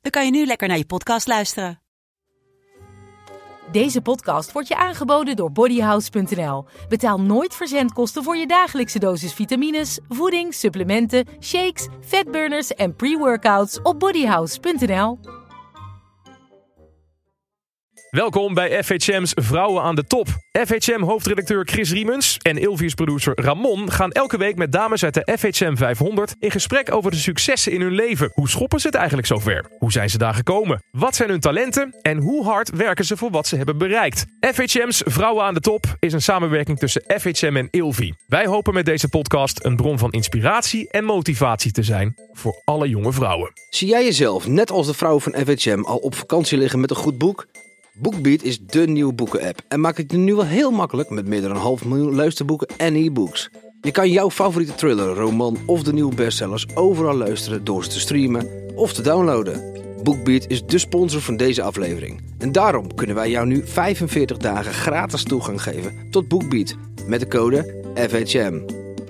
dan kan je nu lekker naar je podcast luisteren. Deze podcast wordt je aangeboden door bodyhouse.nl. Betaal nooit verzendkosten voor je dagelijkse dosis vitamines, voeding, supplementen, shakes, fatburners en pre-workouts op bodyhouse.nl. Welkom bij FHM's Vrouwen aan de Top. FHM-hoofdredacteur Chris Riemens en Ilvius producer Ramon gaan elke week met dames uit de FHM 500 in gesprek over de successen in hun leven. Hoe schoppen ze het eigenlijk zover? Hoe zijn ze daar gekomen? Wat zijn hun talenten? En hoe hard werken ze voor wat ze hebben bereikt? FHM's Vrouwen aan de Top is een samenwerking tussen FHM en Ilvi. Wij hopen met deze podcast een bron van inspiratie en motivatie te zijn voor alle jonge vrouwen. Zie jij jezelf, net als de vrouwen van FHM, al op vakantie liggen met een goed boek? BookBeat is dé nieuwe boeken-app en maakt het nu wel heel makkelijk met meer dan een half miljoen luisterboeken en e-books. Je kan jouw favoriete thriller, roman of de nieuwe bestsellers overal luisteren door ze te streamen of te downloaden. BookBeat is de sponsor van deze aflevering. En daarom kunnen wij jou nu 45 dagen gratis toegang geven tot BookBeat met de code FHM.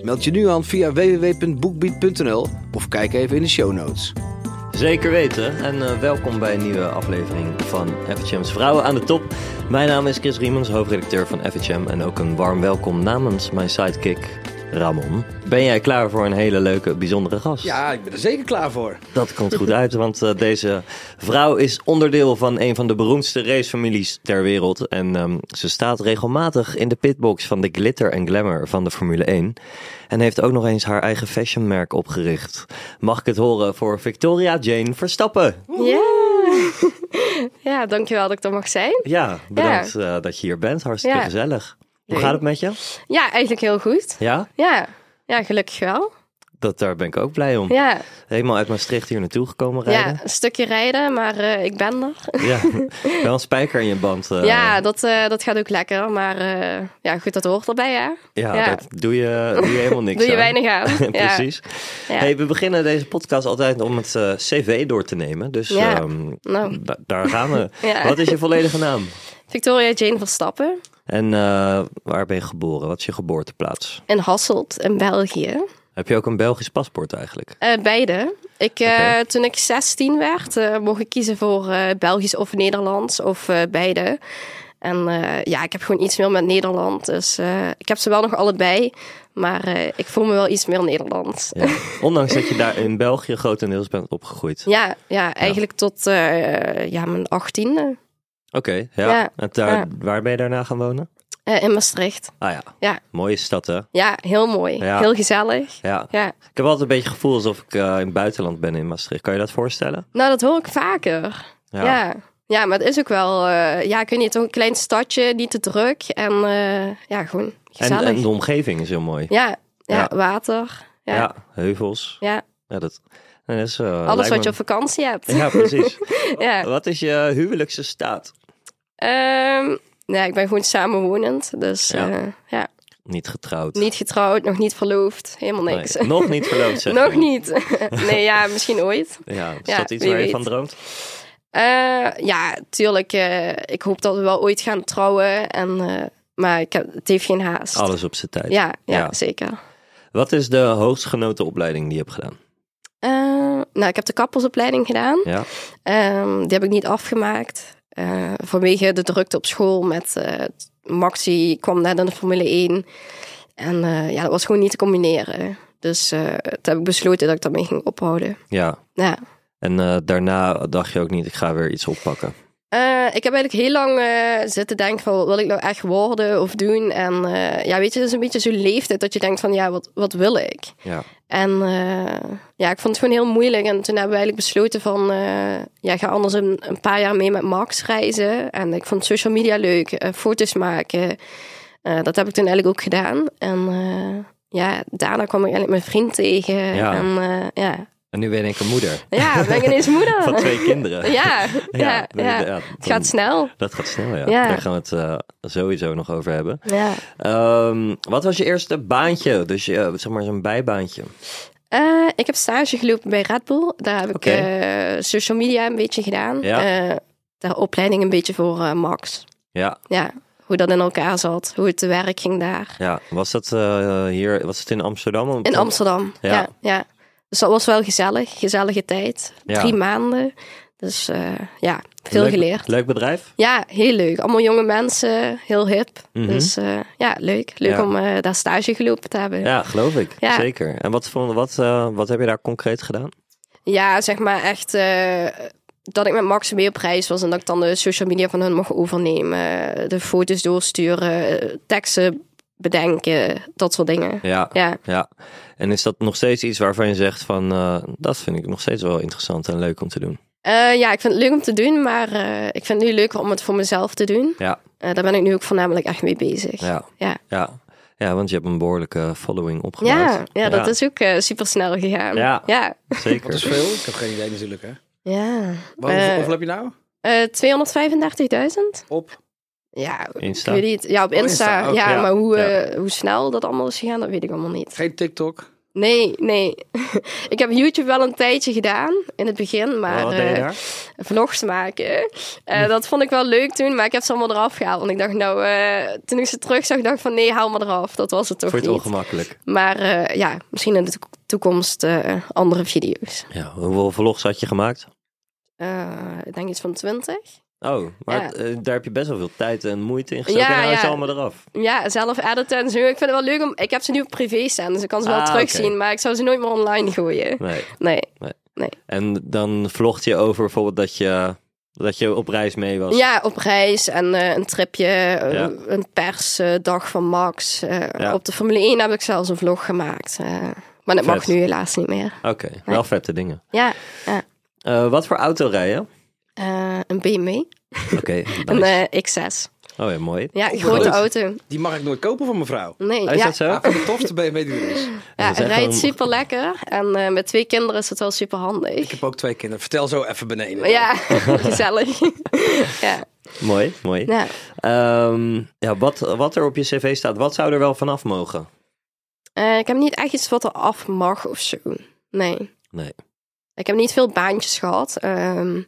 Meld je nu aan via www.bookbeat.nl of kijk even in de show notes. Zeker weten. En eh, welkom bij een nieuwe aflevering van FHM's Vrouwen aan de Top. Mijn naam is Chris Riemens, hoofdredacteur van FHM. En ook een warm welkom namens mijn sidekick Ramon. Ben jij klaar voor een hele leuke, bijzondere gast? Ja, ik ben er zeker klaar voor. Dat komt goed uit, want eh, deze vrouw is onderdeel van een van de beroemdste racefamilies ter wereld. En ehm, ze staat regelmatig in de pitbox van de glitter en glamour van de Formule 1. En heeft ook nog eens haar eigen fashionmerk opgericht. Mag ik het horen voor Victoria Jane Verstappen? Ja. ja, dankjewel dat ik er mag zijn. Ja, bedankt eh, dat je hier bent. Hartstikke Ja. gezellig. Hoe gaat het met je? Ja, eigenlijk heel goed. Ja, Ja, ja gelukkig wel. dat, daar ben ik ook blij om. Ja, Helemaal uit Maastricht hier naartoe gekomen ja rijden. een stukje rijden, maar eh, ik ben er. Ja, wel een spijker in je band. eh. ja, dat, eh, dat gaat ook lekker. Maar ja, goed, dat hoort erbij, hè? ja, ja. dat doe je, doe je helemaal niks Doe je aan. weinig aan. Ja. Precies. Ja. Hey, we beginnen deze podcast altijd om het cv door te nemen. Dus Ja. ehm, Nou. da- daar gaan we. Ja. Wat is je volledige naam? Victoria Jane Verstappen En eh, waar ben je geboren? Wat is je geboorteplaats? in Hasselt in België. Heb je ook een Belgisch paspoort eigenlijk? Eh, beide. Ik, eh. Toen ik 16 werd, mocht ik kiezen voor Belgisch of Nederlands of beide. En ja, ik heb gewoon iets meer met Nederland. Dus ik heb ze wel nog allebei. Maar ik voel me wel iets meer Nederlands. Ja. Ondanks dat je daar in België grotendeels bent opgegroeid. Ja, ja eigenlijk tot eh, ja, mijn achttiende Oké, ja. Ja. En daar, Ja. waar ben je daarna gaan wonen? eh, in Maastricht. Ah ja, Ja, mooie stad hè? ja heel mooi. Ja. Heel gezellig. Ja. Ja. Ik heb altijd een beetje het gevoel alsof ik eh, in het buitenland ben in Maastricht. Kan je dat voorstellen? Nou, dat hoor ik vaker. Ja. ja. maar het is ook wel... eh, ja, ik weet niet, een klein stadje, niet te druk. En ja, gewoon En, gezellig. en de omgeving is heel mooi. ja, ja, water. Ja, Ja, heuvels. ja. Ja, dat, dat is, alles wat me- je op vakantie hebt. Ja, precies. Ja. Wat is je huwelijkse staat? Ehm, nee, ik ben gewoon samenwonend. Dus Ja. ja. ja, Niet getrouwd. niet getrouwd, nog niet verloofd. Helemaal Nee, niks. nog niet verloofd, zeg nog niet. nee, ja, misschien ooit. Ja, is Ja, dat iets waar je van droomt? Eh, ja, tuurlijk. eh, ik hoop dat we wel ooit gaan trouwen. En, eh, maar ik heb, het heeft geen haast. Alles op zijn tijd. Ja, ja, Ja. zeker. Wat is de hoogst genoten opleiding die je hebt gedaan? Eh, nou, ik heb de kappersopleiding gedaan. Ja, Ehm, die heb ik niet afgemaakt. Eh, vanwege de drukte op school met eh, Maxi kwam net in de Formule 1. En eh, ja, dat was gewoon niet te combineren. Dus toen heb ik besloten dat ik daarmee ging ophouden. ja. Ja. En daarna dacht je ook niet, ik ga weer iets oppakken. Eh, ik heb eigenlijk heel lang eh, zitten denken van, wat wil ik nou echt worden of doen? En eh, ja, weet je, het is een beetje zo'n leeftijd dat je denkt van, ja, wat, wat wil ik? Ja, En ja, ik vond het gewoon heel moeilijk. En toen hebben we eigenlijk besloten van... ja, ga anders een, een paar jaar mee met Max reizen. En ik vond social media leuk. foto's maken. Dat heb ik toen eigenlijk ook gedaan. En ja, daarna kwam ik eigenlijk mijn vriend tegen. Ja. En ja, En nu ben ik een moeder Ja, ben ik ineens moeder. van twee kinderen. Ja, ja, ja. ja, Het dan- gaat snel. Dat gaat snel, ja. Ja. Daar gaan we het eh, sowieso nog over hebben. Ja. Ehm, wat was je eerste baantje? Dus je, zeg maar zo'n bijbaantje. Eh, ik heb stage gelopen bij Red Bull. Daar heb ik eh, social media een beetje gedaan. Ja. Eh, daar opleiding een beetje voor Max. Ja, Ja, hoe dat in elkaar zat, hoe het te werk ging daar. ja. Was dat eh, hier, was het in Amsterdam? In Amsterdam, Ja. ja. ja, Dus dat was wel gezellig, gezellige tijd. Ja. Drie maanden. Dus eh, ja, veel Leuk- geleerd. Leuk bedrijf? Ja, heel leuk. Allemaal jonge mensen, heel hip. Mhm. Dus eh, ja, leuk. Leuk Ja. om eh, daar stage gelopen te hebben. Ja, geloof ik. Ja. Zeker. En wat, vond- wat, wat heb je daar concreet gedaan? Ja, zeg maar echt dat ik met Max mee op reis was en dat ik dan de social media van hun mocht overnemen. De foto's doorsturen, teksten bedenken, dat soort dingen. Ja, Ja, ja. En is dat nog steeds iets waarvan je zegt van, eh, dat vind ik nog steeds wel interessant en leuk om te doen? Eh, ja ik vind het leuk om te doen, maar eh, ik vind het nu leuker om het voor mezelf te doen. Ja, Eh, daar ben ik nu ook voornamelijk echt mee bezig. ja, Ja. ja. Ja, want je hebt een behoorlijke following opgebouwd. Ja, ja, dat is ook super snel gegaan. Ja. ja. Zeker. Wat is veel? Ik heb geen idee natuurlijk, hè. ja. Wat, hoeveel heb je nou? Eh, 235.000? Op? Ja, Insta? ik weet niet. Ja, op Oh, Insta. Insta, ook, ja, ja. maar hoe, Ja. eh, hoe snel dat allemaal is gegaan, dat weet ik allemaal niet. Geen TikTok? Nee, nee. ik heb YouTube wel een tijdje gedaan in het begin, maar eh, daar? vlogs maken. eh, dat vond ik wel leuk toen, maar ik heb ze allemaal eraf gehaald. Want ik dacht, nou, eh, toen ik ze terug zag, dacht ik van nee, haal maar eraf. Dat was het toch Vond je het niet. ongemakkelijk? Maar eh, ja, misschien in de toek- toekomst eh, andere video's. Ja, hoeveel vlogs had je gemaakt? Eh, ik denk iets van 20. Oh, maar Ja. het, eh, daar heb je best wel veel tijd en moeite in gestoken Ja, en ja. allemaal eraf. Ja, zelf editen en zo. Ik vind het wel leuk om... Ik heb ze nu op privé staan, dus ik kan ze wel Ah, terugzien. Maar ik zou ze nooit meer online gooien. Nee. Nee. En dan vlogt je over bijvoorbeeld dat je, dat je op reis mee was. Ja, op reis en eh, een tripje, eh, Ja. een persdag van Max. Op de Formule 1 heb ik zelfs een vlog gemaakt. maar dat mag nu helaas niet meer. Oké, wel vette dingen. Ja, wat voor auto rijden? Eh, een BMW. Oké, Een nice. eh, X6. Oh ja, mooi. Ja, een Oh, grote auto. Die mag ik nooit kopen van mijn vrouw. Nee, Oh, is ja, dat zo? Ja, van de tofste BMW die er is. ja, het rijdt super lekker. En eh, met twee kinderen is het wel super handig. Ik heb ook twee kinderen. Vertel zo even beneden. Ja, gezellig. ja. Mooi, mooi. ja. Ehm, ja, wat, wat er op je cv staat, wat zou er wel vanaf mogen? Eh, ik heb niet echt iets wat er af mag of zo. Nee. Nee. Ik heb niet veel baantjes gehad. Ehm,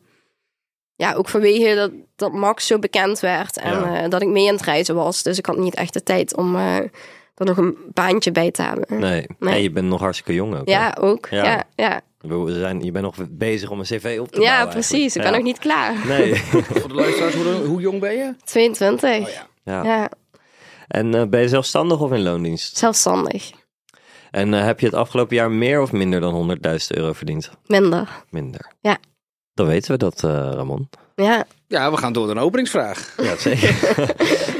ja, ook vanwege dat, dat Max zo bekend werd en Ja. eh, dat ik mee aan het reizen was. Dus ik had niet echt de tijd om eh, er nog een baantje bij te hebben. Nee. Nee. En je bent nog hartstikke jong ook. hè? Ja, ook. Ja. Ja, ja. We zijn, je bent nog bezig om een cv op te ja, bouwen. precies. eigenlijk. Ik ben Ja. nog niet klaar. Nee. Voor de luisteraars, hoe, hoe jong ben je? 22. Oh ja. ja. Ja, En eh, ben je zelfstandig of in loondienst? zelfstandig. En eh, heb je het afgelopen jaar meer of minder dan 100.000 euro verdiend? Minder. Minder. Ja. Dan weten we dat, eh, Ramon. Ja. Ja, we gaan door naar een openingsvraag. Ja, zeker.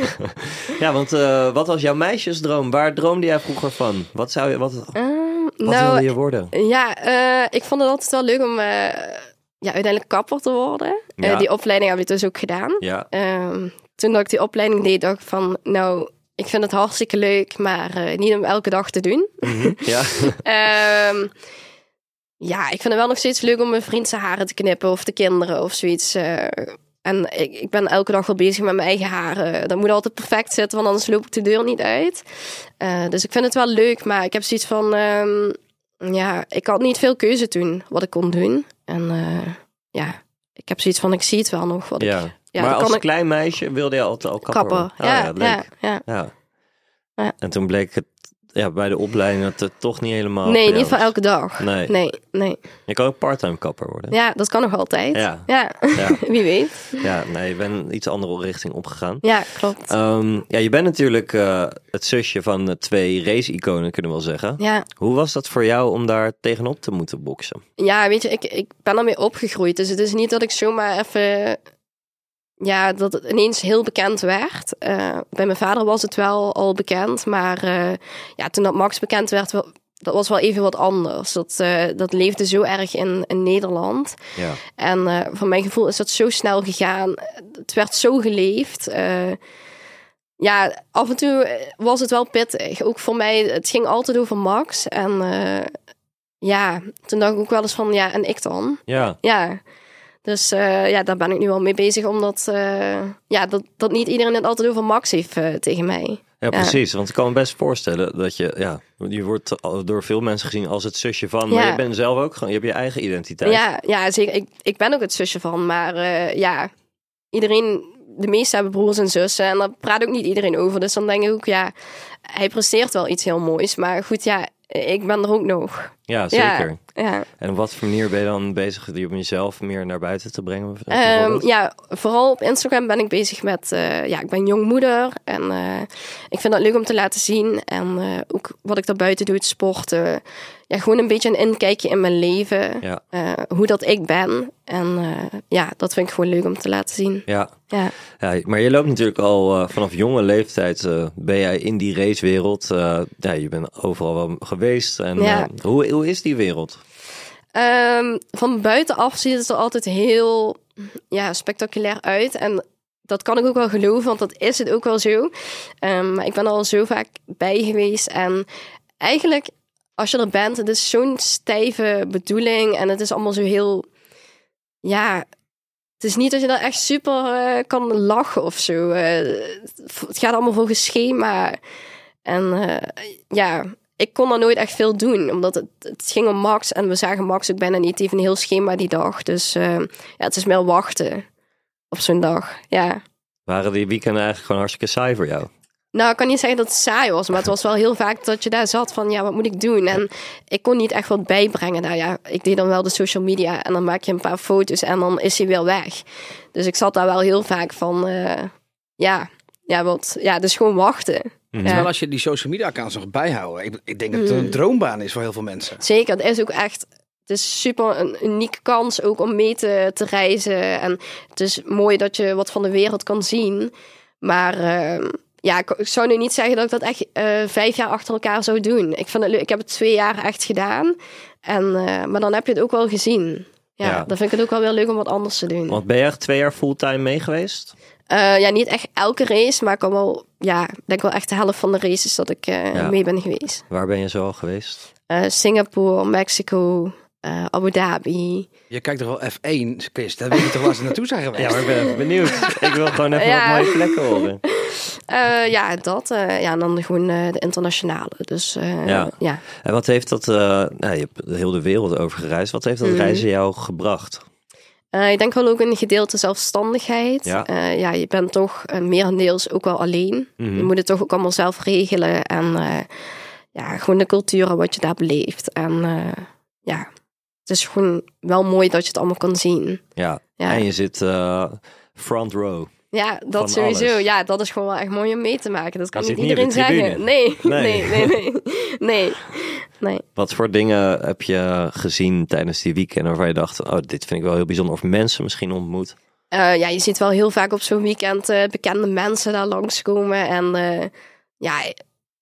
ja, want eh, wat was jouw meisjesdroom? Waar droomde jij vroeger van? Wat zou je, wat, wat Ehm, wilde nou, je worden? Ja, eh, ik vond het altijd wel leuk om eh, ja, uiteindelijk kapper te worden. Ja. die opleiding heb ik dus ook gedaan. Ja, Ehm, toen dat ik die opleiding deed, dacht ik van... Nou, ik vind het hartstikke leuk, maar eh, niet om elke dag te doen. Mhm. ja. Ja, ik vind het wel nog steeds leuk om mijn vriend zijn haren te knippen of de kinderen of zoiets. eh. en ik, ik ben elke dag wel bezig met mijn eigen haren. Dat moet altijd perfect zitten, want anders loop ik de deur niet uit. Eh, dus ik vind het wel leuk, maar ik heb zoiets van... ehm, ja, ik had niet veel keuze toen wat ik kon doen. En eh, ja, ik heb zoiets van, ik zie het wel nog. Wat ik, ja. ja, maar als ik- klein meisje wilde je altijd al kapper? Oh, ja, ja, leuk. ja, ja. Ja. Ja. En toen bleek het ja, bij de opleiding dat het toch niet helemaal... Nee, niet was. elke dag. Nee. nee, nee. Je kan ook parttime kapper worden. Ja, dat kan nog altijd. Ja. ja. Ja. wie weet. Ja, nee, je bent een iets andere richting opgegaan. Ja, klopt. Ehm, ja, je bent natuurlijk eh, het zusje van eh, twee race-iconen, kunnen we wel zeggen. Ja. Hoe was dat voor jou om daar tegenop te moeten boksen? ja, weet je, ik, ik ben ermee opgegroeid. Dus het is niet dat ik zomaar even... Ja, dat het ineens heel bekend werd. Eh, bij mijn vader was het wel al bekend. Maar eh, ja, toen dat Max bekend werd, wel- dat was wel even wat anders. Dat, eh, dat leefde zo erg in, in Nederland. Ja, En voor mijn gevoel is dat zo snel gegaan. Het werd zo geleefd. Ja, af en toe was het wel pittig. Ook voor mij, het ging altijd over Max. En ja, toen dacht ik ook wel eens van, ja, en ik dan? Ja, Ja. Dus eh, ja, daar ben ik nu wel mee bezig, omdat eh, ja, dat, dat niet iedereen het altijd over Max heeft eh, tegen mij. ja, precies. Want ik kan me best voorstellen dat je, ja, je wordt al door veel mensen gezien als het zusje van, maar je bent zelf ook gewoon, je hebt je eigen identiteit. Ja, ja zeker. Ik, ik ben ook het zusje van, maar ja, iedereen, de meesten hebben broers en zussen en daar praat ook niet iedereen over. Dus dan denk ik ook, ja, hij presteert wel iets heel moois, maar goed, ja, ik ben er ook nog. Ja, zeker. Ja, ja. En op wat voor manier ben je dan bezig die om jezelf meer naar buiten te brengen? Bijvoorbeeld? ja, vooral op Instagram ben ik bezig met, eh, ja, ik ben jongmoeder en eh, ik vind dat leuk om te laten zien. En eh, ook wat ik daarbuiten doe, het sporten. Ja, gewoon een beetje een inkijkje in mijn leven, Ja. hoe dat ik ben. En ja, dat vind ik gewoon leuk om te laten zien. Ja. Ja. ja, maar je loopt natuurlijk al vanaf jonge leeftijd ben jij in die racewereld. Ja, je bent overal wel geweest. En hoe, hoe is die wereld? Ehm, van buitenaf ziet het er altijd heel ja, spectaculair uit. En dat kan ik ook wel geloven, want dat is het ook wel zo. Ehm, maar ik ben al zo vaak bij geweest. En eigenlijk, als je er bent, het is zo'n stijve bedoeling. En het is allemaal zo heel... Ja, het is niet dat je daar echt super eh, kan lachen of zo. Eh, het gaat allemaal volgens schema. En eh, ja, ik kon er nooit echt veel doen, omdat het, het ging om Max en we zagen Max ook bijna niet. Even een heel schema die dag. Dus eh, ja, het is meer wachten op zo'n dag. Ja. Waren die weekenden eigenlijk gewoon hartstikke saai voor jou? Nou, ik kan niet zeggen dat het saai was, maar het was wel heel vaak dat je daar zat van, ja, wat moet ik doen? En ik kon niet echt wat bijbrengen. Nou ja, ik deed dan wel de social media en dan maak je een paar foto's en dan is hij weer weg. Dus ik zat daar wel heel vaak van, eh, ja, ja, wat, ja, dus gewoon wachten. Terwijl als je die social media accounts nog bijhouden. Ik, ik denk dat het een droombaan is voor heel veel mensen. Zeker, het is ook echt. Het is super een unieke kans ook om mee te, te reizen. En het is mooi dat je wat van de wereld kan zien. Maar eh, ja, ik, ik zou nu niet zeggen dat ik dat echt eh, vijf jaar achter elkaar zou doen. Ik, vind het leuk. ik heb het twee jaar echt gedaan. En, eh, maar dan heb je het ook wel gezien. Ja, Ja. dan vind ik het ook wel weer leuk om wat anders te doen. Want ben je echt twee jaar fulltime mee geweest? Eh, ja, niet echt elke race, maar ik kan wel, ja, ik denk wel echt de helft van de races dat ik eh, Ja. mee ben geweest. Waar ben je zo al geweest? Eh, Singapore, Mexico, eh, Abu Dhabi. Je kijkt toch wel F1, Chris. Dat weet je toch waar ze naartoe zijn geweest? Ja, maar ik ben even benieuwd. ik wil gewoon even Ja. wat mooie plekken horen. Eh, ja, dat. eh, ja, en dan gewoon eh, de internationale. Dus eh, Ja. ja. En wat heeft dat, eh, nou, je hebt heel de wereld over gereisd. Wat heeft dat Mhm. reizen jou gebracht? Eh, ik denk wel ook een gedeelte zelfstandigheid. Ja. Ja, ja je bent toch uh, merendeels ook wel alleen. Mhm. Je moet het toch ook allemaal zelf regelen. En eh, ja, gewoon de cultuur en wat je daar beleeft. En eh, ja, het is gewoon wel mooi dat je het allemaal kan zien. Ja, Ja. en je zit eh, front row. Ja, dat Van sowieso. alles. Ja, dat is gewoon wel echt mooi om mee te maken. Dat kan niet zit niet op iedereen de zeggen. Nee. nee, nee, nee. Nee, nee. Wat voor dingen heb je gezien tijdens die weekend waarvan je dacht, oh, dit vind ik wel heel bijzonder. Of mensen misschien ontmoet. Eh, ja, je ziet wel heel vaak op zo'n weekend eh, bekende mensen daar langskomen. En eh, ja,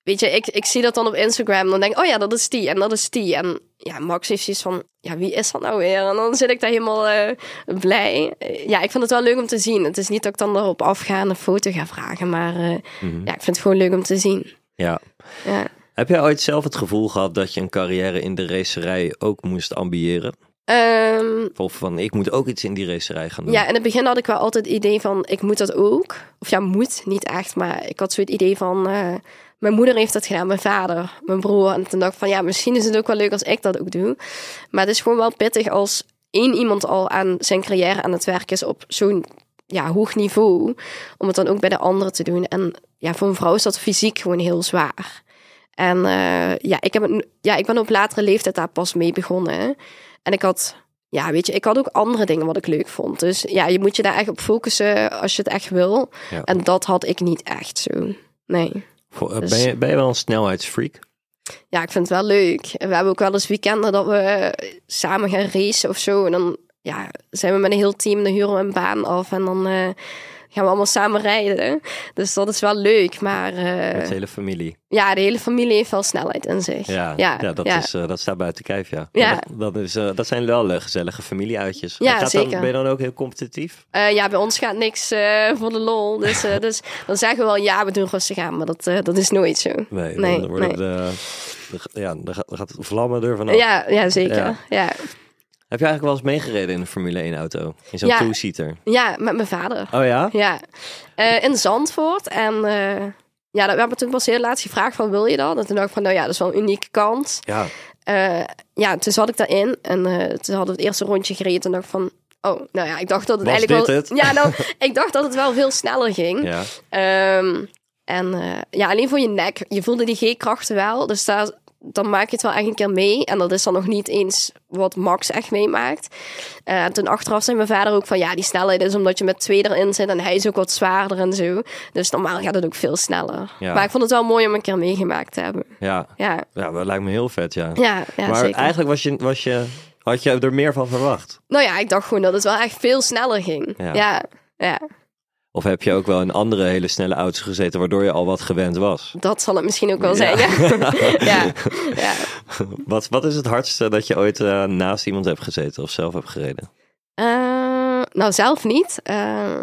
weet je, ik, ik zie dat dan op Instagram. Dan denk ik, oh ja, dat is die en dat is die. En ja, Max heeft zoiets van, ja, wie is dat nou weer? En dan zit ik daar helemaal eh, blij. Eh, ja, ik vind het wel leuk om te zien. Het is niet dat ik dan erop afga en een foto ga vragen. Maar eh, Mhm. ja, ik vind het gewoon leuk om te zien. Ja. Ja. Heb jij ooit zelf het gevoel gehad dat je een carrière in de racerij ook moest ambiëren? Ehm, Of van, ik moet ook iets in die racerij gaan doen? Ja, in het begin had ik wel altijd het idee van, ik moet dat ook. Of ja, moet, niet echt, maar ik had zo het idee van, mijn moeder heeft dat gedaan, mijn vader, mijn broer. En toen dacht ik van, ja, misschien is het ook wel leuk als ik dat ook doe. Maar het is gewoon wel pittig als één iemand al aan zijn carrière aan het werk is op zo'n ja, hoog niveau, om het dan ook bij de anderen te doen. En ja, voor een vrouw is dat fysiek gewoon heel zwaar. En eh, ja, ik heb het, ja, ik ben op latere leeftijd daar pas mee begonnen. En ik had ja, weet je, ik had ook andere dingen wat ik leuk vond. Dus ja, je moet je daar echt op focussen als je het echt wil. Ja. En dat had ik niet echt zo. Nee. Voor- eh, Dus- Ben, je, ben je wel een snelheidsfreak? Ja, ik vind het wel leuk. En we hebben ook wel eens weekenden dat we samen gaan racen of zo. En dan ja, zijn we met een heel team, dan huren we een baan af. En dan eh, gaan we allemaal samen rijden. Dus dat is wel leuk. Maar eh, Met de hele familie. ja, de hele familie heeft wel snelheid in zich. Ja, ja, ja, dat, ja. Is, eh, dat staat buiten kijf, ja. Ja. Dat, dat, is, eh, dat zijn wel gezellige familieuitjes. Ja, gaat zeker. Dan, ben je dan ook heel competitief? Ja, bij ons gaat niks voor de lol. Dus, dus dan zeggen we wel, ja, we doen rustig aan. Maar dat, dat is nooit zo. Nee, Nee, dan worden nee. de ja, dan gaat, dan gaat het vlammen er vanaf. Ja, ja zeker. Ja. Heb je eigenlijk wel eens meegereden in een Formule 1 auto? In zo'n Ja. two-seater? ja, met mijn vader. Oh ja? Ja, Eh, in Zandvoort. En eh, ja, we hebben toen pas heel laatst gevraagd van wil je dat? En toen dacht ik van nou ja, dat is wel een unieke kans. Ja. Eh, ja, toen zat ik daarin en toen hadden we het eerste rondje gereden. En dacht ik van, oh, nou ja, ik dacht dat het Was eigenlijk wel... het? Ja, nou, ik dacht dat het wel veel sneller ging. Ja. Ehm, en ja, alleen voor je nek. Je voelde die G-krachten wel. Dus daar, dan maak je het wel echt een keer mee. En dat is dan nog niet eens wat Max echt meemaakt. Eh, en toen achteraf zei mijn vader ook van... Ja, die snelheid is omdat je met twee erin zit. En hij is ook wat zwaarder en zo. Dus normaal gaat het ook veel sneller. Ja. Maar ik vond het wel mooi om een keer meegemaakt te hebben. Ja. Ja, ja, dat lijkt me heel vet, ja. ja, ja maar zeker. eigenlijk was je, was je, had je er meer van verwacht? Nou ja, ik dacht gewoon dat het wel echt veel sneller ging. Ja, ja, Of heb je ook wel in andere hele snelle auto's gezeten waardoor je al wat gewend was? dat zal het misschien ook wel zijn. Ja, ja, ja. Wat, wat is het hardste dat je ooit eh, naast iemand hebt gezeten of zelf hebt gereden? Eh, nou, zelf niet. Eh,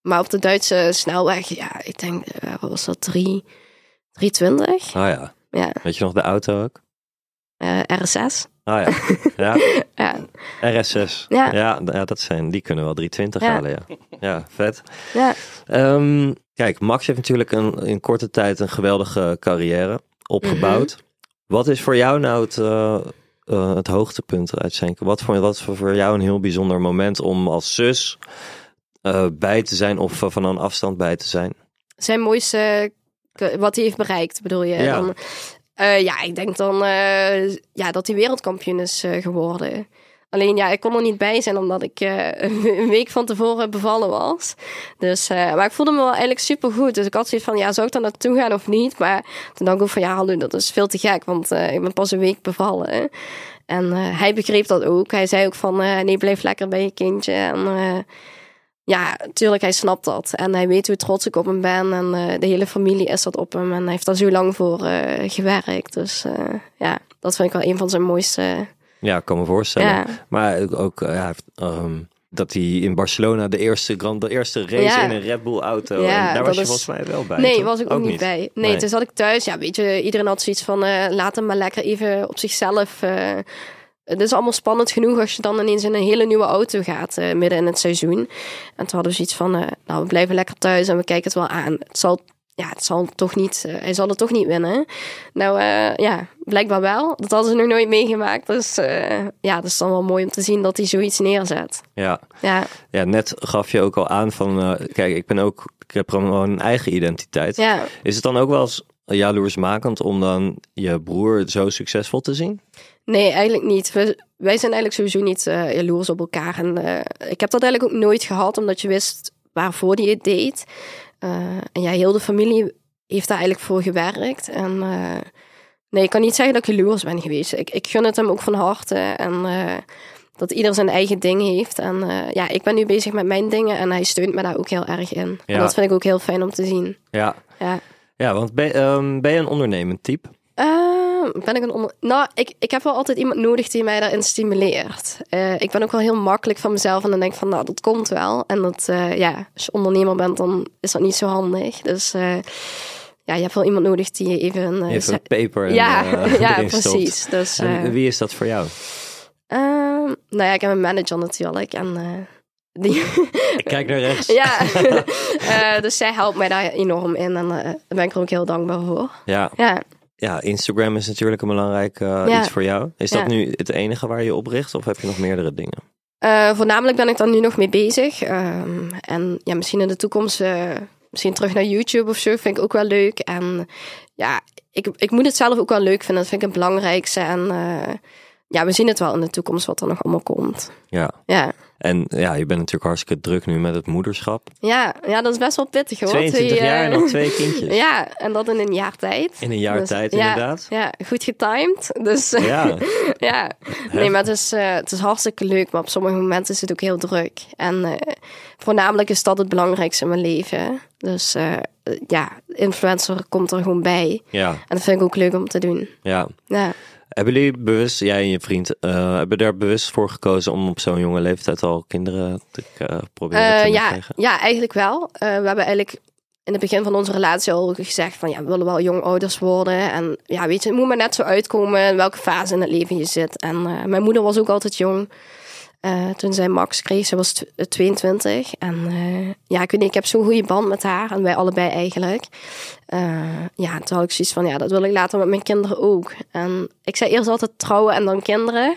maar op de Duitse snelweg, ja, ik denk, wat was dat, 3, 320? Ah ja. Ja, Weet je nog de auto ook? eh RSS. Ah ja. ja. Ja, RS6. Ja. Ja, ja, dat zijn, die kunnen wel 320 Ja. halen, ja. Ja, vet. ja. Ehm, kijk, Max heeft natuurlijk een, in korte tijd een geweldige carrière opgebouwd. Mhm. Wat is voor jou nou het, eh, eh, het hoogtepunt uit zijn? Wat voor, wat voor jou een heel bijzonder moment om als zus eh, bij te zijn of van een afstand bij te zijn? Zijn mooiste, wat hij heeft bereikt, bedoel je? Ja. Dan, eh, ja, ik denk dan eh, ja, dat hij wereldkampioen is eh, geworden. Alleen ja, ik kon er niet bij zijn omdat ik een week van tevoren bevallen was. Dus, maar ik voelde me wel eigenlijk super goed. Dus ik had zoiets van, ja, zou ik daar naartoe gaan of niet? Maar toen dacht ik van, ja, hallo, dat is veel te gek. Want ik ben pas een week bevallen. En hij begreep dat ook. Hij zei ook van, nee, blijf lekker bij je kindje. En ja, tuurlijk, hij snapt dat. En hij weet hoe trots ik op hem ben. En eh, de hele familie is dat op hem. En hij heeft daar zo lang voor eh, gewerkt. Dus eh, ja, dat vind ik wel een van zijn mooiste... Ja, ik kan me voorstellen. Ja. Maar ook, eh, ja, ehm, dat hij in Barcelona de eerste, grand, de eerste race Ja. in een Red Bull auto. Ja, en daar was je is- volgens mij wel bij. Nee, toch? was ik ook, niet bij. Nee, toen zat ik thuis. Ja, weet je, iedereen had zoiets van... laat hem maar lekker even op zichzelf... het is allemaal spannend genoeg als je dan ineens in een hele nieuwe auto gaat eh, midden in het seizoen. En toen hadden we zoiets van, eh, nou, we blijven lekker thuis en we kijken het wel aan. Het zal, ja, het zal toch niet, eh, hij zal het toch niet winnen. Nou, ja, blijkbaar wel. Dat hadden ze nog nooit meegemaakt. Dus ja, dat is dan wel mooi om te zien dat hij zoiets neerzet. Ja. Ja, ja, net gaf je ook al aan van, kijk, ik ben ook, ik heb gewoon een eigen identiteit. ja. Is het dan ook wel eens jaloersmakend om dan je broer zo succesvol te zien? Nee, eigenlijk niet. We, wij zijn eigenlijk sowieso niet eh jaloers op elkaar. En eh, ik heb dat eigenlijk ook nooit gehad, omdat je wist waarvoor hij het deed. Eh, en ja, heel de familie heeft daar eigenlijk voor gewerkt. En nee, ik kan niet zeggen dat ik jaloers ben geweest. Ik, ik gun het hem ook van harte. En dat ieder zijn eigen ding heeft. En ja, ik ben nu bezig met mijn dingen en hij steunt me daar ook heel erg in. Ja. En dat vind ik ook heel fijn om te zien. Ja, Ja. ja want ben, ehm, ben je een ondernemend type? Ben ik een onder... Nou, ik, ik heb wel altijd iemand nodig die mij daarin stimuleert. Eh, ik ben ook wel heel makkelijk van mezelf en dan denk ik van, nou, dat komt wel. En dat, eh, ja, als je ondernemer bent, dan is dat niet zo handig. Dus eh, ja, je hebt wel iemand nodig die je even... Even ze- paper en, ja, ja, precies. Dus, En wie is dat voor jou? ehm, nou ja, ik heb een manager natuurlijk. En die... Ik kijk naar rechts. ja, dus zij helpt mij daar enorm in. En daar ben ik er ook heel dankbaar voor. Ja, Ja, ja, Instagram is natuurlijk een belangrijk eh, Ja. iets voor jou. Is dat Ja. nu het enige waar je op richt of heb je nog meerdere dingen? Eh, voornamelijk ben ik daar nu nog mee bezig. Ehm, en ja, misschien in de toekomst, eh, misschien terug naar YouTube of zo, vind ik ook wel leuk. En ja, ik, ik moet het zelf ook wel leuk vinden. Dat vind ik het belangrijkste. En ja, we zien het wel in de toekomst wat er nog allemaal komt. Ja. Ja, En ja, je bent natuurlijk hartstikke druk nu met het moederschap. ja, ja dat is best wel pittig hoor. 22 Twee, jaar en eh, nog twee kindjes. Ja, en dat in een jaar tijd. In een jaar Dus, tijd ja, inderdaad. Ja, goed getimed. Dus eh, Ja, ja, nee, maar het is, eh, het is hartstikke leuk. Maar op sommige momenten is het ook heel druk. En eh, voornamelijk is dat het belangrijkste in mijn leven. Dus eh, ja, influencer komt er gewoon bij. ja, En dat vind ik ook leuk om te doen. ja. Ja, Hebben jullie bewust, jij en je vriend, eh, hebben daar bewust voor gekozen om op zo'n jonge leeftijd al kinderen te eh, proberen Eh, te ja, krijgen? ja eigenlijk wel. We hebben eigenlijk in het begin van onze relatie al gezegd van ja, we willen wel jong ouders worden. En ja, weet je, het moet maar net zo uitkomen in welke fase in het leven je zit. En mijn moeder was ook altijd jong. Uh, toen zij Max kreeg, ze was 22. En uh, ja, ik weet niet, ik heb zo'n goede band met haar. En wij allebei eigenlijk. ja, toen had ik zoiets van, ja, dat wil ik later met mijn kinderen ook. En ik zei eerst altijd trouwen en dan kinderen.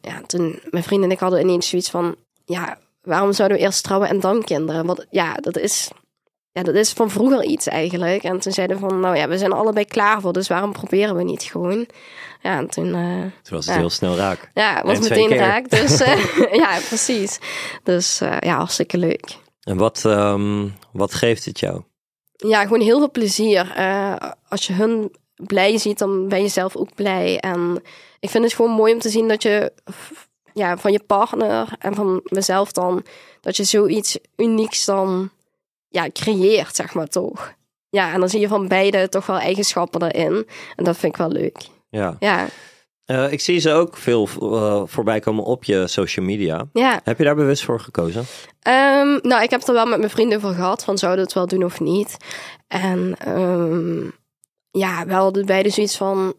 ja, toen mijn vrienden en ik hadden ineens zoiets van, ja, waarom zouden we eerst trouwen en dan kinderen? Want ja, dat is ja, dat is van vroeger iets eigenlijk. En toen zeiden van, nou ja, we zijn allebei klaar voor, dus waarom proberen we niet gewoon? Ja, en toen... Uh, toen was het heel snel raak. Ja, het was meteen raak. Dus uh, ja, precies. Dus uh, ja, hartstikke leuk. En wat, um, wat geeft het jou? Ja, gewoon heel veel plezier. als je hun blij ziet, dan ben je zelf ook blij. En ik vind het gewoon mooi om te zien dat je ja, van je partner en van mezelf dan, dat je zoiets unieks dan ja, creëert, zeg maar toch. Ja, en dan zie je van beide toch wel eigenschappen erin. En dat vind ik wel leuk. Ja. ja. Uh, ik zie ze ook veel uh, voorbij komen op je social media. Ja. Heb je daar bewust voor gekozen? Um, nou, ik heb er wel met mijn vrienden voor gehad, van zouden het wel doen of niet. En um, ja, wel de beide zoiets van,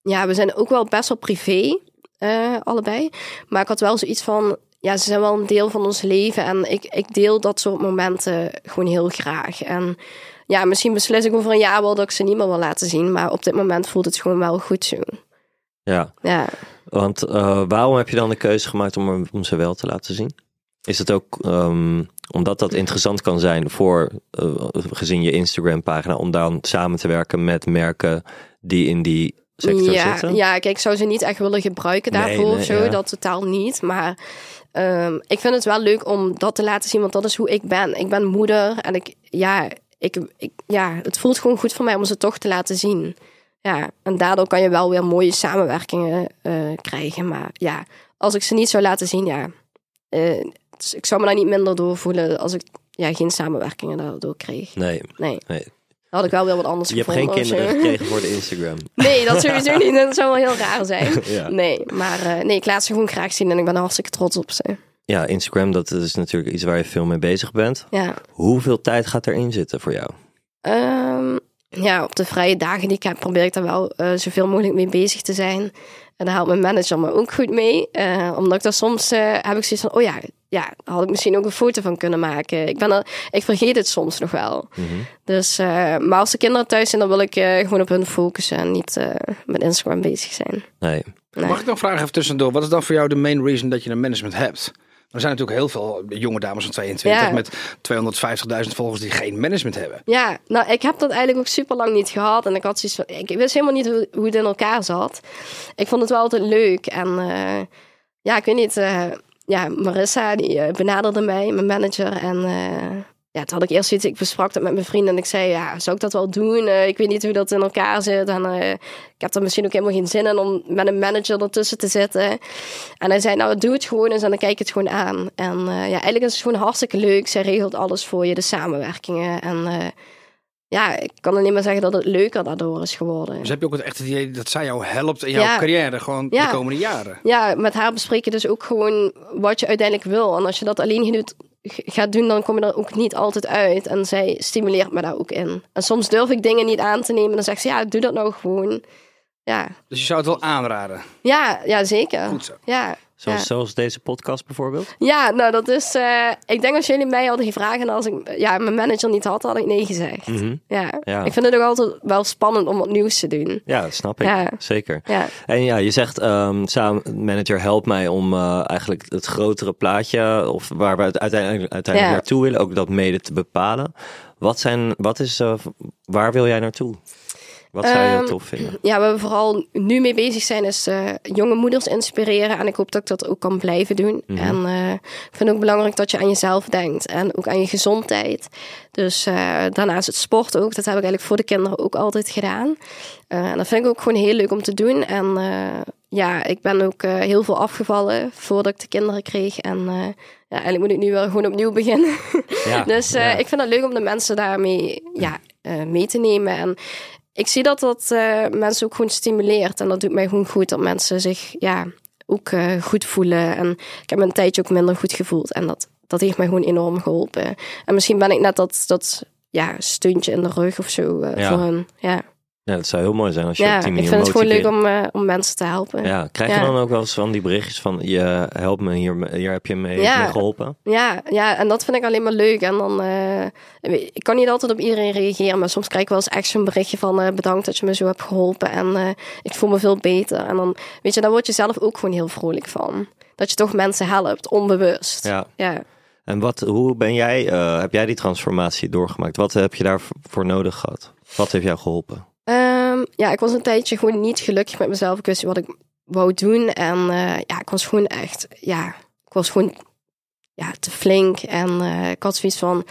ja, we zijn ook wel best wel privé, uh, allebei. Maar ik had wel zoiets van, ja, ze zijn wel een deel van ons leven. En ik, ik deel dat soort momenten gewoon heel graag. En ja, misschien beslis ik over een jaar wel dat ik ze niet meer wil laten zien. Maar op dit moment voelt het gewoon wel goed zo. Ja. ja. Want uh, waarom heb je dan de keuze gemaakt om, om ze wel te laten zien? Is het ook um, omdat dat interessant kan zijn voor, uh, gezien je Instagram pagina, om dan samen te werken met merken die in die sector ja, zitten? Ja, kijk, ik zou ze niet echt willen gebruiken daarvoor Nee, nee, of zo. ja. Dat totaal niet. Maar um, ik vind het wel leuk om dat te laten zien, want dat is hoe ik ben. Ik ben moeder en ik, ja, ik, ik, ja, het voelt gewoon goed voor mij om ze toch te laten zien. Ja, en daardoor kan je wel weer mooie samenwerkingen uh, krijgen. Maar ja, als ik ze niet zou laten zien, ja, uh, ik zou me daar niet minder door voelen als ik ja, geen samenwerkingen daardoor kreeg. Nee. Nee. nee. Had ik wel weer wat anders Je hebt geen zo. kinderen gekregen voor de Instagram. Nee, dat sowieso niet. Dat zou wel heel raar zijn. Ja. Nee, maar uh, nee, ik laat ze gewoon graag zien en ik ben er hartstikke trots op ze. Ja, Instagram, dat is natuurlijk iets waar je veel mee bezig bent. Ja. Hoeveel tijd gaat erin zitten voor jou? Um, ja, op de vrije dagen die ik heb, probeer ik daar wel uh, zoveel mogelijk mee bezig te zijn. En daar helpt mijn manager me ook goed mee. Uh, omdat ik daar soms uh, heb ik zoiets van, oh ja, ja, daar had ik misschien ook een foto van kunnen maken. Ik, ben er, ik vergeet het soms nog wel. Mm -hmm. Dus, uh, maar als de kinderen thuis zijn, dan wil ik uh, gewoon op hun focussen en niet uh, met Instagram bezig zijn. Nee. nee. Mag ik nog vragen even tussendoor? Wat is dan voor jou de main reason dat je een management hebt? Er zijn natuurlijk heel veel jonge dames van 22 Ja. met 250.000 volgers die geen management hebben. Ja, nou, ik heb dat eigenlijk ook super lang niet gehad. En ik had zoiets van, ik wist helemaal niet hoe, hoe het in elkaar zat. Ik vond het wel altijd leuk. En uh, ja, ik weet niet, uh, ja, Marissa die uh, benaderde mij, mijn manager. En uh, ja, toen had ik eerst zoiets, ik besprak dat met mijn vrienden. En ik zei, ja, zou ik dat wel doen? Uh, ik weet niet hoe dat in elkaar zit. En uh, ik heb er misschien ook helemaal geen zin in om met een manager ertussen te zitten. En hij zei, nou, doe het gewoon eens en dan kijk ik het gewoon aan. En uh, ja, eigenlijk is het gewoon hartstikke leuk. Zij regelt alles voor je, de samenwerkingen. En ja, ik kan alleen maar zeggen dat het leuker daardoor is geworden. Dus heb je ook het echte idee dat zij jou helpt in jouw Ja. carrière gewoon Ja. de komende jaren? Ja, met haar bespreek je dus ook gewoon wat je uiteindelijk wil. En als je dat alleen doet, gaat doen, dan kom je er ook niet altijd uit. En zij stimuleert me daar ook in. En soms durf ik dingen niet aan te nemen. Dan zegt ze, ja, doe dat nou gewoon. Ja, Dus je zou het wel aanraden. ja, ja zeker. Goed zo. Ja. Zoals, Ja. zoals deze podcast bijvoorbeeld? ja, nou dat is... eh, ik denk als jullie mij hadden gevraagd en als ik ja, mijn manager niet had, had ik nee gezegd. Mhm. Ja. Ja. Ik vind het ook altijd wel spannend om wat nieuws te doen. Ja, dat snap ik. Ja. Zeker. Ja, En ja, je zegt ehm samen, manager helpt mij om eh, eigenlijk het grotere plaatje, of waar we het uiteindelijk, uiteindelijk naartoe willen, ook dat mede te bepalen. Wat zijn, wat is, eh, waar wil jij naartoe? Wat zou je Ehm, tof vinden? ja, waar we vooral nu mee bezig zijn, is eh, jonge moeders inspireren. En ik hoop dat ik dat ook kan blijven doen. Mhm. En eh, ik vind het ook belangrijk dat je aan jezelf denkt en ook aan je gezondheid. Dus eh, daarnaast het sport ook. Dat heb ik eigenlijk voor de kinderen ook altijd gedaan. En dat vind ik ook gewoon heel leuk om te doen. En ja, ik ben ook heel veel afgevallen voordat ik de kinderen kreeg. En eh, ja, eigenlijk moet ik nu wel gewoon opnieuw beginnen. Ja, Dus ja. ik vind het leuk om de mensen daarmee ja, mee te nemen. En ik zie dat dat eh, mensen ook gewoon stimuleert. En dat doet mij gewoon goed dat mensen zich ja, ook eh, goed voelen. En ik heb me een tijdje ook minder goed gevoeld. En dat dat heeft mij gewoon enorm geholpen. En misschien ben ik net dat, dat ja, steuntje in de rug of zo eh, Ja. voor hun. Ja, Ja, dat zou heel mooi zijn als je ja op die ik manier vind het gewoon leuk om, eh, om mensen te helpen. Ja, krijg je Ja. dan ook wel eens van die berichtjes van je helpt me hier, hier heb je mee, Ja. mee geholpen? Ja, ja, en dat vind ik alleen maar leuk. En dan, eh, ik kan niet altijd op iedereen reageren, maar soms krijg ik wel eens echt zo'n berichtje van eh, bedankt dat je me zo hebt geholpen en ik voel me veel beter. En dan, weet je, daar word je zelf ook gewoon heel vrolijk van. Dat je toch mensen helpt, onbewust. Ja. ja. En wat, hoe ben jij, heb jij die transformatie doorgemaakt? Wat heb je daarvoor nodig gehad? Wat heeft jou geholpen? Ehm, ja, ik was een tijdje gewoon niet gelukkig met mezelf. Ik wist wat ik wou doen. En eh, ja, ik was gewoon echt, ja, ik was gewoon ja, te flink. En eh, ik had zoiets van,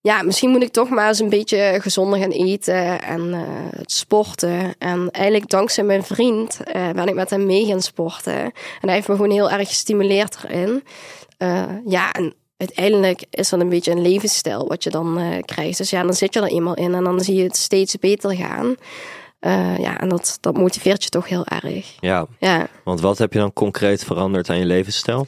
ja, misschien moet ik toch maar eens een beetje gezonder gaan eten en het sporten. En eigenlijk dankzij mijn vriend ben ik met hem mee gaan sporten. En hij heeft me gewoon heel erg gestimuleerd erin. Ja, en uiteindelijk is dat een beetje een levensstijl wat je dan eh, krijgt. Dus ja, dan zit je er eenmaal in en dan zie je het steeds beter gaan. Eh, ja, en dat, dat motiveert je toch heel erg. Ja, Ja, want wat heb je dan concreet veranderd aan je levensstijl?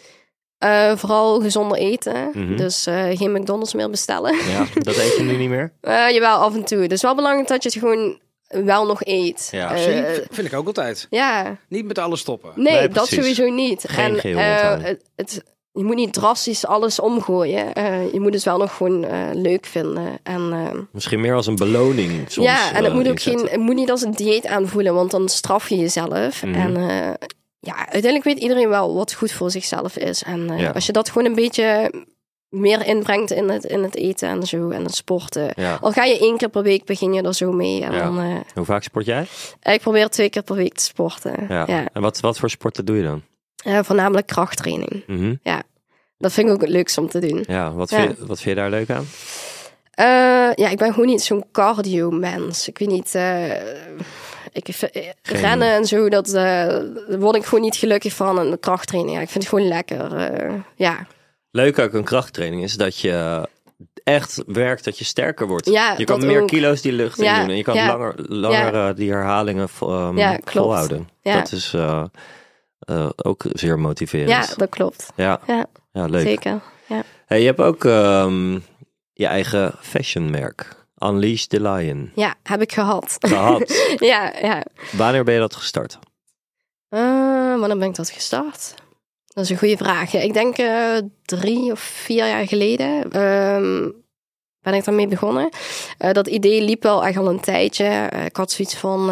Eh, vooral gezonder eten. Mhm. Dus eh, geen McDonald's meer bestellen. Ja, dat eet je nu niet meer? Eh jawel, af en toe. Het is wel belangrijk dat je het gewoon wel nog eet. Ja, Zie, vind ik ook altijd. ja. Niet met alles stoppen. Nee, Nee, dat sowieso niet. Geen en eh, het, het- je moet niet drastisch alles omgooien. Eh, je moet het wel nog gewoon eh, leuk vinden. En, eh, Misschien meer als een beloning soms. ja, en het moet ook geen, het moet niet als een dieet aanvoelen, want dan straf je jezelf. Mhm. En ja, uiteindelijk weet iedereen wel wat goed voor zichzelf is. En Ja. als je dat gewoon een beetje meer inbrengt in het, in het eten en zo en het sporten. Ja. Al ga je één keer per week, begin je er zo mee. En Ja. dan, Hoe vaak sport jij? ik probeer twee keer per week te sporten. Ja. Ja. En wat, wat voor sporten doe je dan? Eh, voornamelijk krachttraining. Mhm. Dat vind ik ook het om te doen. Ja, wat, Ja. Vind je, wat vind je daar leuk aan? Eh, ja, ik ben gewoon niet zo'n cardio-mens. Ik weet niet. eh, ik, Geen- rennen en zo, dat, daar word ik gewoon niet gelukkig van. En de krachttraining, ja, ik vind het gewoon lekker. ja. Leuk ook een krachttraining is dat je echt werkt dat je sterker wordt. Ja, je kan meer ook. kilo's die lucht in Ja, doen en je kan ja. langer, langer die herhalingen Ja, klopt. volhouden. Ja. Dat is eh, ook zeer motiverend. ja, dat klopt. ja, Ja, ja, leuk. zeker. Ja. Hey, je hebt ook ehm, je eigen fashionmerk. Unleash the Lion. ja, heb ik gehad. Gehad. ja, ja. Wanneer ben je dat gestart? Eh, wanneer ben ik dat gestart? Dat is een goede vraag. Ja, ik denk eh, drie of vier jaar geleden ehm, ben ik daarmee begonnen. Dat idee liep wel echt al een tijdje. Ik had zoiets van...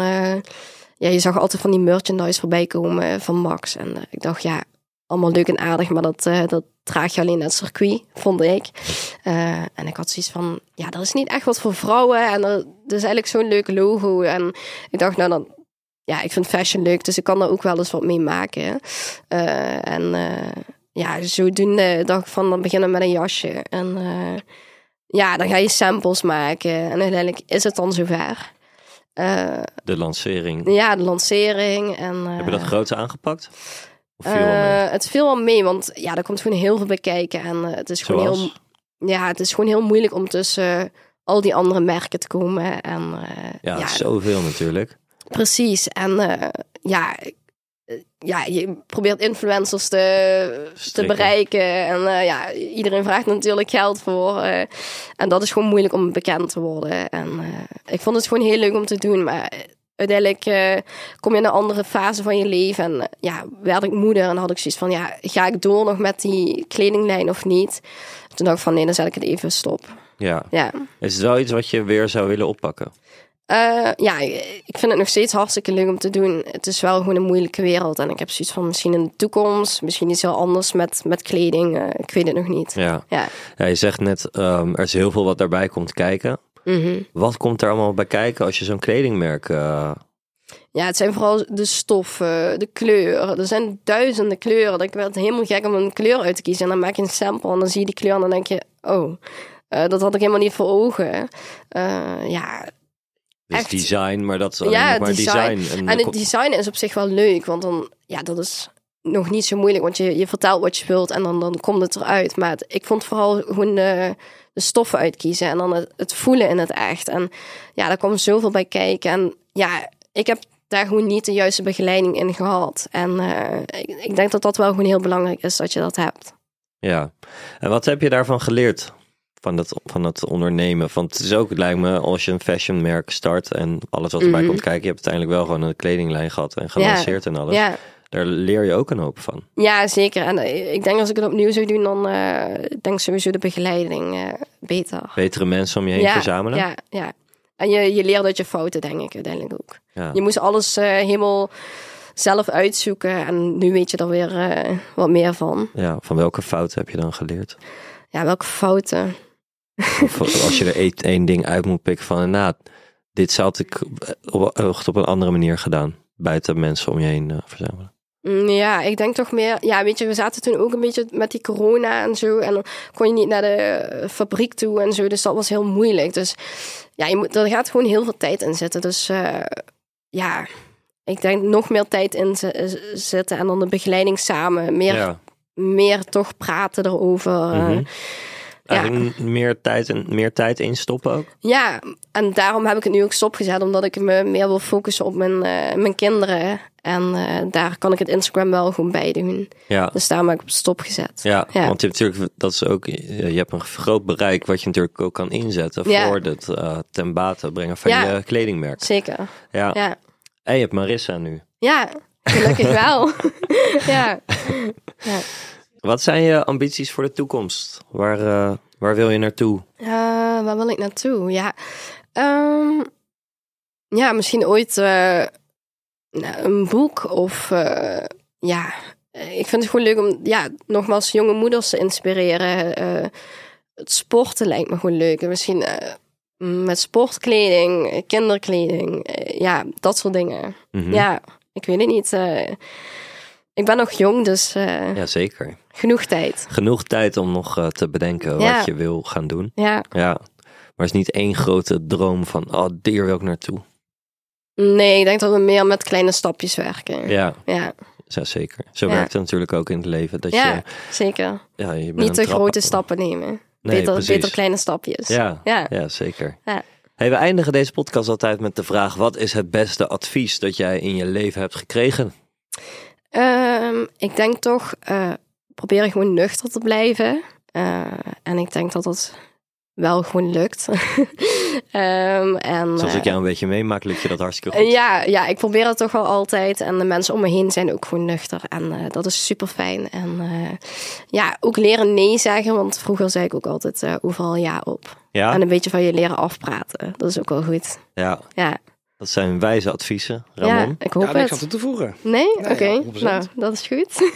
eh, ja, je zag altijd van die merchandise voorbij komen van Max. En eh, ik dacht, ja, allemaal leuk en aardig, maar dat, eh, dat draag je alleen naar het circuit, vond ik. Eh, en ik had zoiets van, ja, dat is niet echt wat voor vrouwen. En dat, is eigenlijk zo'n leuk logo. En ik dacht, nou dan, ja, ik vind fashion leuk, dus ik kan daar ook wel eens wat mee maken. Eh, en eh, ja, zodoende dacht ik van, dan beginnen met een jasje. En eh, ja, dan ga je samples maken. En uiteindelijk is het dan zover. Eh, De lancering. ja, de lancering. En, Heb je dat eh, groot aangepakt? Of viel eh, het viel wel mee, want ja, er komt gewoon heel veel bij kijken. En het is gewoon heel, ja, het is gewoon heel moeilijk om tussen al die andere merken te komen. En Ja, ja, zoveel natuurlijk. precies. En ja, ja, je probeert influencers te, te bereiken. En eh, ja, iedereen vraagt natuurlijk geld voor. eh, en dat is gewoon moeilijk om bekend te worden. En eh, ik vond het gewoon heel leuk om te doen, maar uiteindelijk eh, kom je in een andere fase van je leven. En eh, ja, werd ik moeder en had ik zoiets van, ja, ga ik door nog met die kledinglijn of niet? Toen dacht ik van, nee, dan zet ik het even stop. Ja. Ja, Is het wel iets wat je weer zou willen oppakken? Eh, ja, ik vind het nog steeds hartstikke leuk om te doen. Het is wel gewoon een moeilijke wereld. En ik heb zoiets van misschien in de toekomst, misschien iets heel anders met, met kleding. eh, ik weet het nog niet. Ja. Ja. ja je zegt net, ehm, er is heel veel wat daarbij komt kijken. Mhm. Wat komt er allemaal bij kijken als je zo'n kledingmerk... eh, Ja, het zijn vooral de stoffen, de kleur. Er zijn duizenden kleuren. Dat Ik werd helemaal gek om een kleur uit te kiezen. En dan maak je een sample en dan zie je die kleur en dan denk je... Oh, dat had ik helemaal niet voor ogen. Eh, ja, dus Echt. design, maar dat is alleen Ja, maar design. design. En het design is op zich wel leuk, want dan, ja, dat is nog niet zo moeilijk, want je, je vertelt wat je wilt en dan, dan komt het eruit. Maar het- ik vond vooral gewoon de, de stoffen uitkiezen en dan het, het voelen in het echt. En ja, daar kwam zoveel bij kijken. En ja, ik heb daar gewoon niet de juiste begeleiding in gehad. En eh, ik, ik denk dat dat wel gewoon heel belangrijk is dat je dat hebt. Ja. En wat heb je daarvan geleerd? Van het, van het ondernemen. Want het is ook, het lijkt me, als je een fashionmerk start en alles wat erbij Mhm. komt kijken, je hebt uiteindelijk wel gewoon een kledinglijn gehad en gelanceerd en alles. Ja, Daar leer je ook een hoop van. ja, zeker. En eh, ik denk als ik het opnieuw zou doen, dan eh, denk ik sowieso de begeleiding eh, beter. Betere mensen om je heen ja, verzamelen. Ja, ja. En je, je leert uit je fouten, denk ik, uiteindelijk ook. Ja. Je moest alles helemaal zelf uitzoeken. En nu weet je er weer wat meer van. Ja, van welke fouten heb je dan geleerd? Ja, welke fouten? Of als je er één- één ding uit moet pikken van, nou, dit zou ik op, op een andere manier gedaan. Buiten mensen om je heen eh, verzamelen. Mm, Ja, ik denk toch meer... Ja, weet je, we zaten toen ook een beetje met die corona en zo. En dan kon je niet naar de fabriek toe en zo. Dus dat was heel moeilijk. Dus ja, je moet, er gaat gewoon heel veel tijd in zitten. Dus eh, ja, ik denk nog meer tijd in zitten. En dan de begeleiding samen. Meer, Ja. meer toch praten erover. eh. Mhm. Eigenlijk meer, tijd en, meer tijd instoppen ook. Ja, en daarom heb ik het nu ook stopgezet. Omdat ik me meer wil focussen op mijn, eh, mijn kinderen. En eh, daar kan ik het Instagram wel gewoon bij doen. Ja. Dus daarom heb ik op stop gezet. Ja, Ja. want je hebt natuurlijk, dat is ook, je je hebt een groot bereik wat je natuurlijk ook kan inzetten Ja. voor het eh, ten bate brengen van je kledingmerk. Zeker. Ja. Ja, En je hebt Marissa nu. ja gelukkig wel. ja. ja. Wat zijn je ambities voor de toekomst? Waar, eh, waar wil je naartoe? Eh, waar wil ik naartoe? Ja, Ehm, ja misschien ooit eh, nou, een boek of ja. Ik vind het gewoon leuk om ja, nogmaals jonge moeders te inspireren. Het sporten lijkt me gewoon leuk. En misschien eh, met sportkleding, kinderkleding, ja, dat soort dingen. Mhm. Ja, ik weet het niet. Ik ben nog jong, dus eh, Ja, zeker. genoeg tijd. Genoeg tijd om nog eh, te bedenken Ja. wat je wil gaan doen. Ja, Ja. Maar het is niet één grote droom van, oh, hier wil ik naartoe. nee, ik denk dat we meer met kleine stapjes werken. Ja, Ja, ja zeker. Zo Ja. werkt het natuurlijk ook in het leven. Dat ja je, zeker. ja, je Niet te grote stappen nemen. Nee, beter, precies. beter kleine stapjes. Ja, Ja. ja. zeker. Hey, we eindigen deze podcast altijd met de vraag: wat is het beste advies dat jij in je leven hebt gekregen? Ehm, ik denk toch, eh probeer gewoon nuchter te blijven. Eh, en ik denk dat dat wel gewoon lukt. Ehm, en, Zoals ik eh, jou een beetje meemaak, lukt je dat hartstikke goed. Ja, ja, ik probeer het toch wel altijd. En de mensen om me heen zijn ook gewoon nuchter. En dat is super fijn. En ja, ook leren nee zeggen. Want vroeger zei ik ook altijd overal ja op. Ja, En een beetje van je leren afpraten. Dat is ook wel goed. ja, Ja, dat zijn wijze adviezen, ja Ramon. ik hoop Ja, niks aan het. toe te voegen. Nee? Nee, Oké. ja, 100%. nou, dat is goed.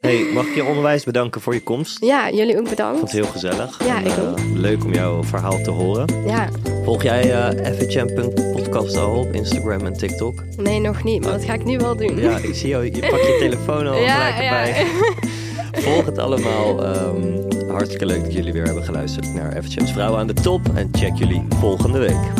Hey, mag ik je onderwijs bedanken voor je komst? ja, jullie ook Ik vond bedankt. het heel gezellig. Ja, En, ik eh, ook. Leuk om jouw verhaal te horen. Ja, Volg jij eh FHM.podcast al op Instagram en TikTok? nee, nog niet. Maar dat ga ik nu wel doen. Ja, ik zie jou. Je pak je telefoon al Ja, gelijk ja. erbij. Volg het allemaal. Ehm, hartstikke leuk dat jullie weer hebben geluisterd naar FHM's Vrouwen aan de Top. En check jullie volgende week.